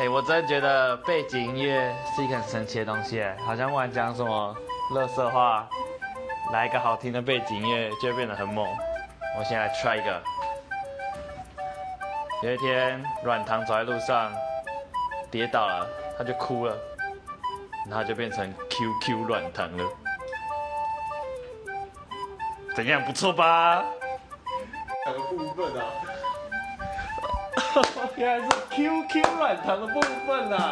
哎、我真的觉得背景音乐是一个很神奇的东西，好像不管讲什么乐色话，来一个好听的背景音乐就会变得很猛。我先来 try 一个。有一天，软糖走在路上，跌倒了，他就哭了，然后就变成 QQ 软糖了。怎样，不错吧？哪个部分啊？原来是 QQ 软糖的部分啊！